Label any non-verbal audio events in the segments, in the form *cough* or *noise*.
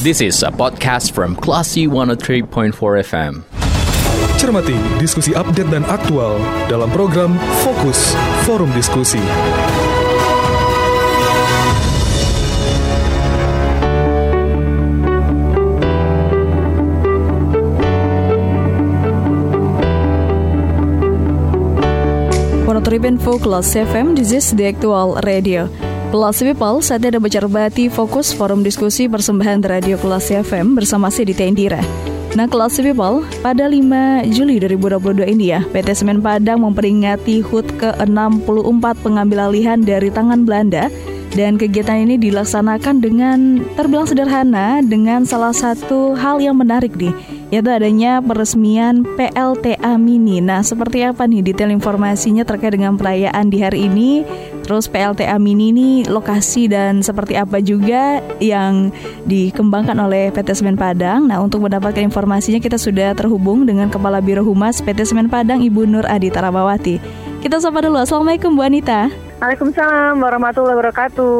This is a podcast from Classy 103.4 FM. Cermati diskusi update dan aktual dalam program Fokus Forum Diskusi. Info Kelas FM, this is the actual radio. Kelas People, saatnya ada bercerbati fokus forum diskusi persembahan Radio Kelas FM bersama saya Dita Indira. Nah, Kelas People, pada 5 Juli 2022 ini ya, PT Semen Padang memperingati HUT ke-64 pengambil alihan dari tangan Belanda dan kegiatan ini dilaksanakan dengan terbilang sederhana dengan salah satu hal yang menarik nih yaitu adanya peresmian PLTA Mini. Nah, seperti apa nih detail informasinya terkait dengan perayaan di hari ini? Terus PLTA Mini ini lokasi dan seperti apa juga yang dikembangkan oleh PT Semen Padang. Nah, untuk mendapatkan informasinya kita sudah terhubung dengan Kepala Biro Humas PT Semen Padang Ibu Nur Adi Taramawati. Kita sapa dulu. Assalamualaikum Bu Anita. Waalaikumsalam warahmatullahi wabarakatuh.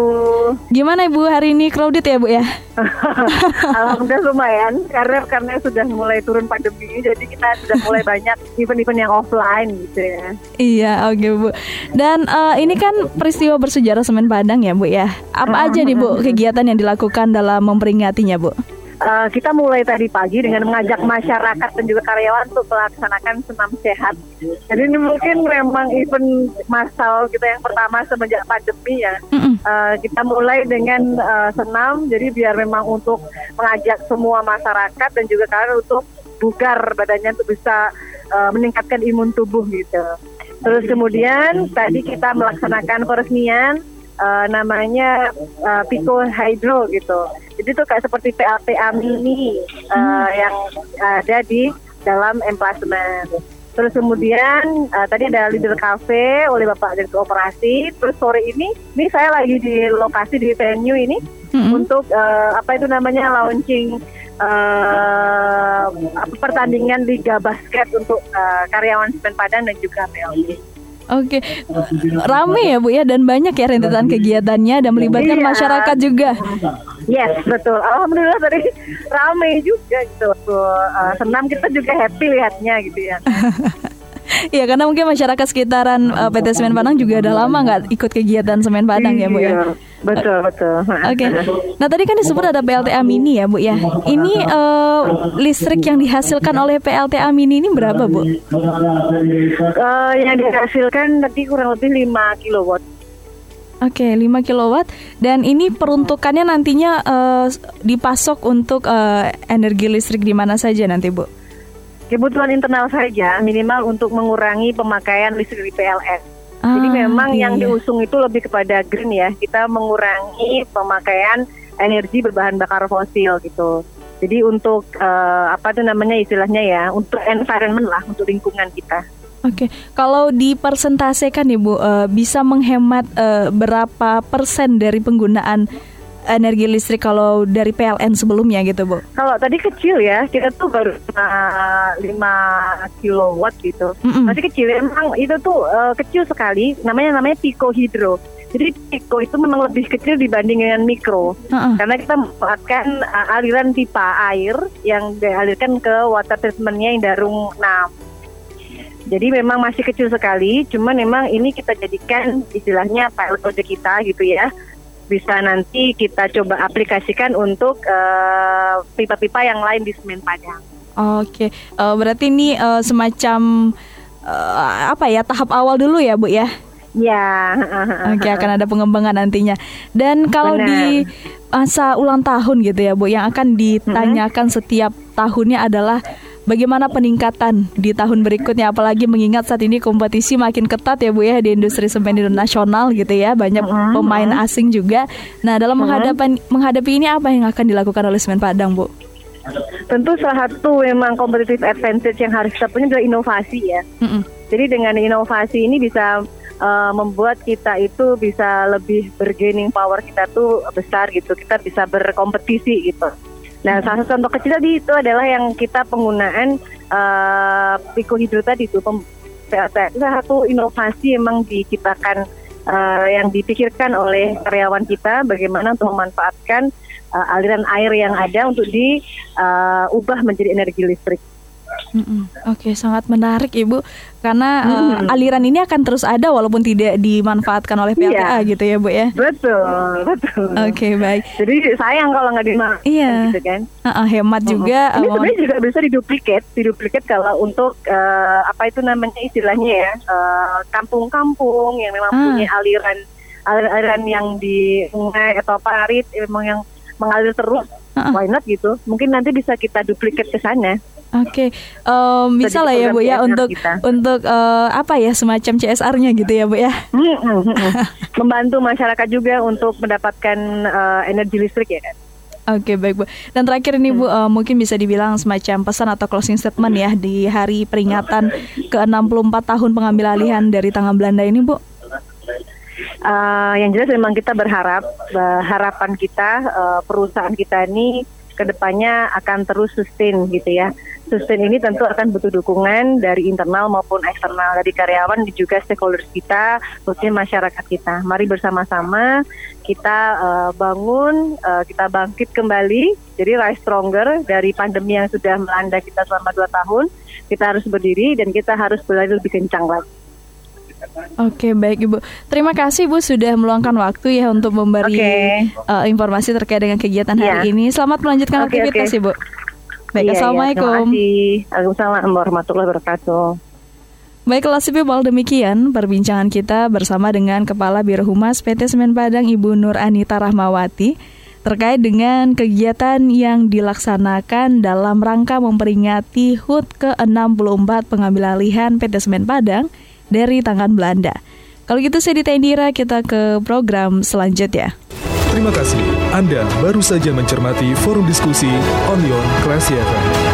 Gimana Ibu hari ini crowded ya Bu ya? *laughs* Alhamdulillah lumayan karena karena sudah mulai turun pandemi jadi kita sudah mulai banyak event-event yang offline gitu ya. Iya oke okay, Bu. Dan uh, ini kan peristiwa bersejarah Semen Padang ya Bu ya. Apa aja nih Bu kegiatan yang dilakukan dalam memperingatinya Bu? Uh, kita mulai tadi pagi dengan mengajak masyarakat dan juga karyawan untuk melaksanakan senam sehat. Jadi ini mungkin memang event massal kita yang pertama semenjak pandemi ya. Uh, kita mulai dengan uh, senam, jadi biar memang untuk mengajak semua masyarakat dan juga karyawan untuk bugar badannya untuk bisa uh, meningkatkan imun tubuh gitu. Terus kemudian tadi kita melaksanakan peresmian uh, namanya uh, Pico Hydro gitu. Jadi itu kayak seperti PLTA mini uh, yang ada di dalam emplasmen. Terus kemudian uh, tadi ada leader cafe oleh Bapak Direktur Operasi. Terus sore ini, ini saya lagi di lokasi di venue ini hmm. untuk uh, apa itu namanya launching uh, pertandingan Liga Basket untuk uh, karyawan Semen Padang dan juga PLT. Oke, rame ya Bu ya dan banyak ya rentetan kegiatannya dan melibatkan iya. masyarakat juga. Yes, betul. Alhamdulillah tadi rame juga gitu. Uh, senam kita juga happy lihatnya gitu ya. *laughs* Iya karena mungkin masyarakat sekitaran uh, PT Semen Padang juga udah lama nggak ikut kegiatan Semen Padang ya Bu ya. Iya, betul betul. Oke. Okay. Nah tadi kan disebut ada PLTA mini ya Bu ya. Ini uh, listrik yang dihasilkan oleh PLTA mini ini berapa Bu? Uh, yang dihasilkan tadi kurang lebih 5 kilowatt. Oke, okay, 5 kilowatt dan ini peruntukannya nantinya uh, dipasok untuk uh, energi listrik di mana saja nanti, Bu? Kebutuhan internal saja minimal untuk mengurangi pemakaian listrik di PLN. Ah, Jadi memang iya. yang diusung itu lebih kepada green ya. Kita mengurangi pemakaian energi berbahan bakar fosil gitu. Jadi untuk uh, apa tuh namanya istilahnya ya, untuk environment lah, untuk lingkungan kita. Oke, okay. kalau dipersentasekan ibu uh, bisa menghemat uh, berapa persen dari penggunaan energi listrik kalau dari PLN sebelumnya gitu Bu? Kalau tadi kecil ya, kita tuh baru 5 kilowatt gitu. Mm -mm. Masih kecil, emang itu tuh uh, kecil sekali. Namanya namanya pico hidro. Jadi pico itu memang lebih kecil dibanding dengan mikro. Uh -uh. Karena kita memanfaatkan uh, aliran pipa air yang dialirkan ke water treatmentnya yang darung 6. Jadi memang masih kecil sekali, cuman memang ini kita jadikan istilahnya pilot project kita gitu ya bisa nanti kita coba aplikasikan untuk eh, pipa-pipa uh, yang lain di Semen Padang. Oke, uh, berarti ini uh, semacam uh, apa ya tahap awal dulu ya Bu ya? Ya. Oke, akan ada pengembangan nantinya. Dan kalau Benar. di masa ulang tahun gitu ya Bu, yang akan ditanyakan hmm. setiap tahunnya adalah bagaimana peningkatan di tahun berikutnya apalagi mengingat saat ini kompetisi makin ketat ya Bu ya di industri semen nasional gitu ya banyak uh-huh. pemain asing juga. Nah, dalam uh-huh. menghadapi menghadapi ini apa yang akan dilakukan oleh Semen Padang, Bu? Tentu salah satu memang competitive advantage yang harus kita punya adalah inovasi ya. Uh-uh. Jadi dengan inovasi ini bisa uh, membuat kita itu bisa lebih bergaining power kita tuh besar gitu. Kita bisa berkompetisi gitu. Nah, salah satu contoh kecil tadi itu adalah yang kita penggunaan uh, Pico Hidro tadi itu PLT. Salah satu inovasi memang diciptakan uh, yang dipikirkan oleh karyawan kita bagaimana untuk memanfaatkan uh, aliran air yang ada untuk diubah uh, menjadi energi listrik. Mm-mm. Oke, sangat menarik Ibu, karena mm. uh, aliran ini akan terus ada walaupun tidak dimanfaatkan oleh PLTA iya. gitu ya Bu ya. Betul, betul. Oke, okay, baik. Jadi sayang kalau nggak dimanfaatkan iya. gitu kan. Uh-uh, hemat uh-huh. juga. Ini uh, sebenarnya juga bisa diduplikat, diduplikat kalau untuk uh, apa itu namanya istilahnya ya, kampung kampung-kampung yang memang uh. punya aliran aliran yang di sungai atau parit memang yang mengalir terus. Uh-uh. Why not gitu? Mungkin nanti bisa kita duplikat ke sana. Oke, okay. um, bisa lah ya Bu ya untuk kita. untuk uh, apa ya semacam CSR-nya gitu ya Bu ya. *laughs* Membantu masyarakat juga untuk mendapatkan uh, energi listrik ya kan. Oke okay, baik Bu. Dan terakhir ini Bu uh, mungkin bisa dibilang semacam pesan atau closing statement ya di hari peringatan ke-64 tahun pengambil alihan dari tangan Belanda ini Bu. Uh, yang jelas memang kita berharap uh, harapan kita uh, perusahaan kita ini ke depannya akan terus sustain gitu ya sustain ini tentu akan butuh dukungan dari internal maupun eksternal dari karyawan dan juga stakeholders kita, khususnya masyarakat kita. Mari bersama-sama kita uh, bangun, uh, kita bangkit kembali, jadi rise stronger dari pandemi yang sudah melanda kita selama dua tahun. Kita harus berdiri dan kita harus berlari lebih kencang lagi. Oke baik Ibu, terima kasih Ibu sudah meluangkan waktu ya untuk memberi okay. uh, eh, informasi terkait dengan kegiatan hari yeah. ini. Selamat melanjutkan okay, aktivitas okay. Ibu. Baik, iya, Assalamualaikum. Iya, Waalaikumsalam warahmatullahi wabarakatuh. Baiklah si people, demikian perbincangan kita bersama dengan Kepala Biro Humas PT Semen Padang Ibu Nur Anita Rahmawati terkait dengan kegiatan yang dilaksanakan dalam rangka memperingati HUT ke-64 pengambil alihan PT Semen Padang dari tangan Belanda. Kalau gitu saya Dita Indira, kita ke program selanjutnya. Terima kasih. Anda baru saja mencermati forum diskusi Onion Classy FM.